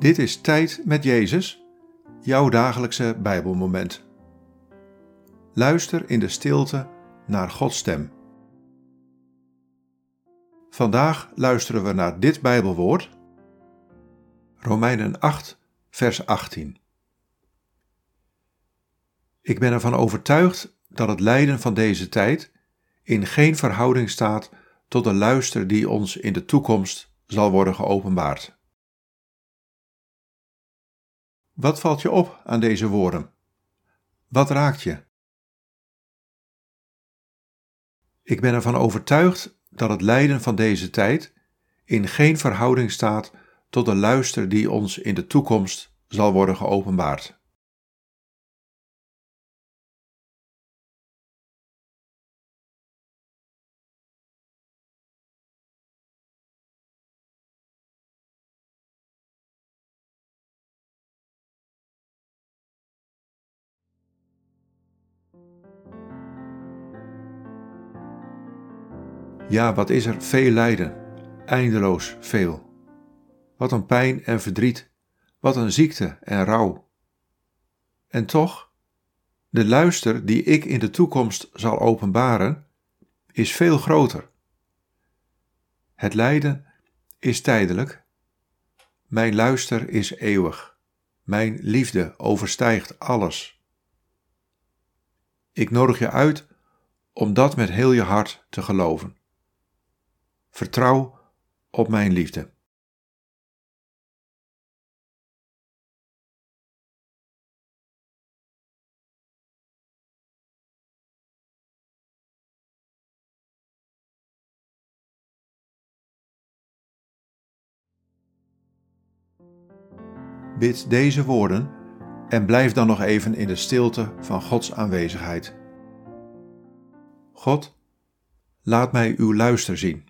Dit is Tijd met Jezus, jouw dagelijkse Bijbelmoment. Luister in de stilte naar Gods stem. Vandaag luisteren we naar dit Bijbelwoord, Romeinen 8, vers 18. Ik ben ervan overtuigd dat het lijden van deze tijd in geen verhouding staat tot de luister die ons in de toekomst zal worden geopenbaard. Wat valt je op aan deze woorden? Wat raakt je? Ik ben ervan overtuigd dat het lijden van deze tijd in geen verhouding staat tot de luister die ons in de toekomst zal worden geopenbaard. Ja, wat is er veel lijden, eindeloos veel. Wat een pijn en verdriet, wat een ziekte en rouw. En toch, de luister die ik in de toekomst zal openbaren, is veel groter. Het lijden is tijdelijk, mijn luister is eeuwig, mijn liefde overstijgt alles. Ik nodig je uit om dat met heel je hart te geloven. Vertrouw op mijn liefde. Bid deze woorden en blijf dan nog even in de stilte van Gods aanwezigheid. God, laat mij uw luister zien.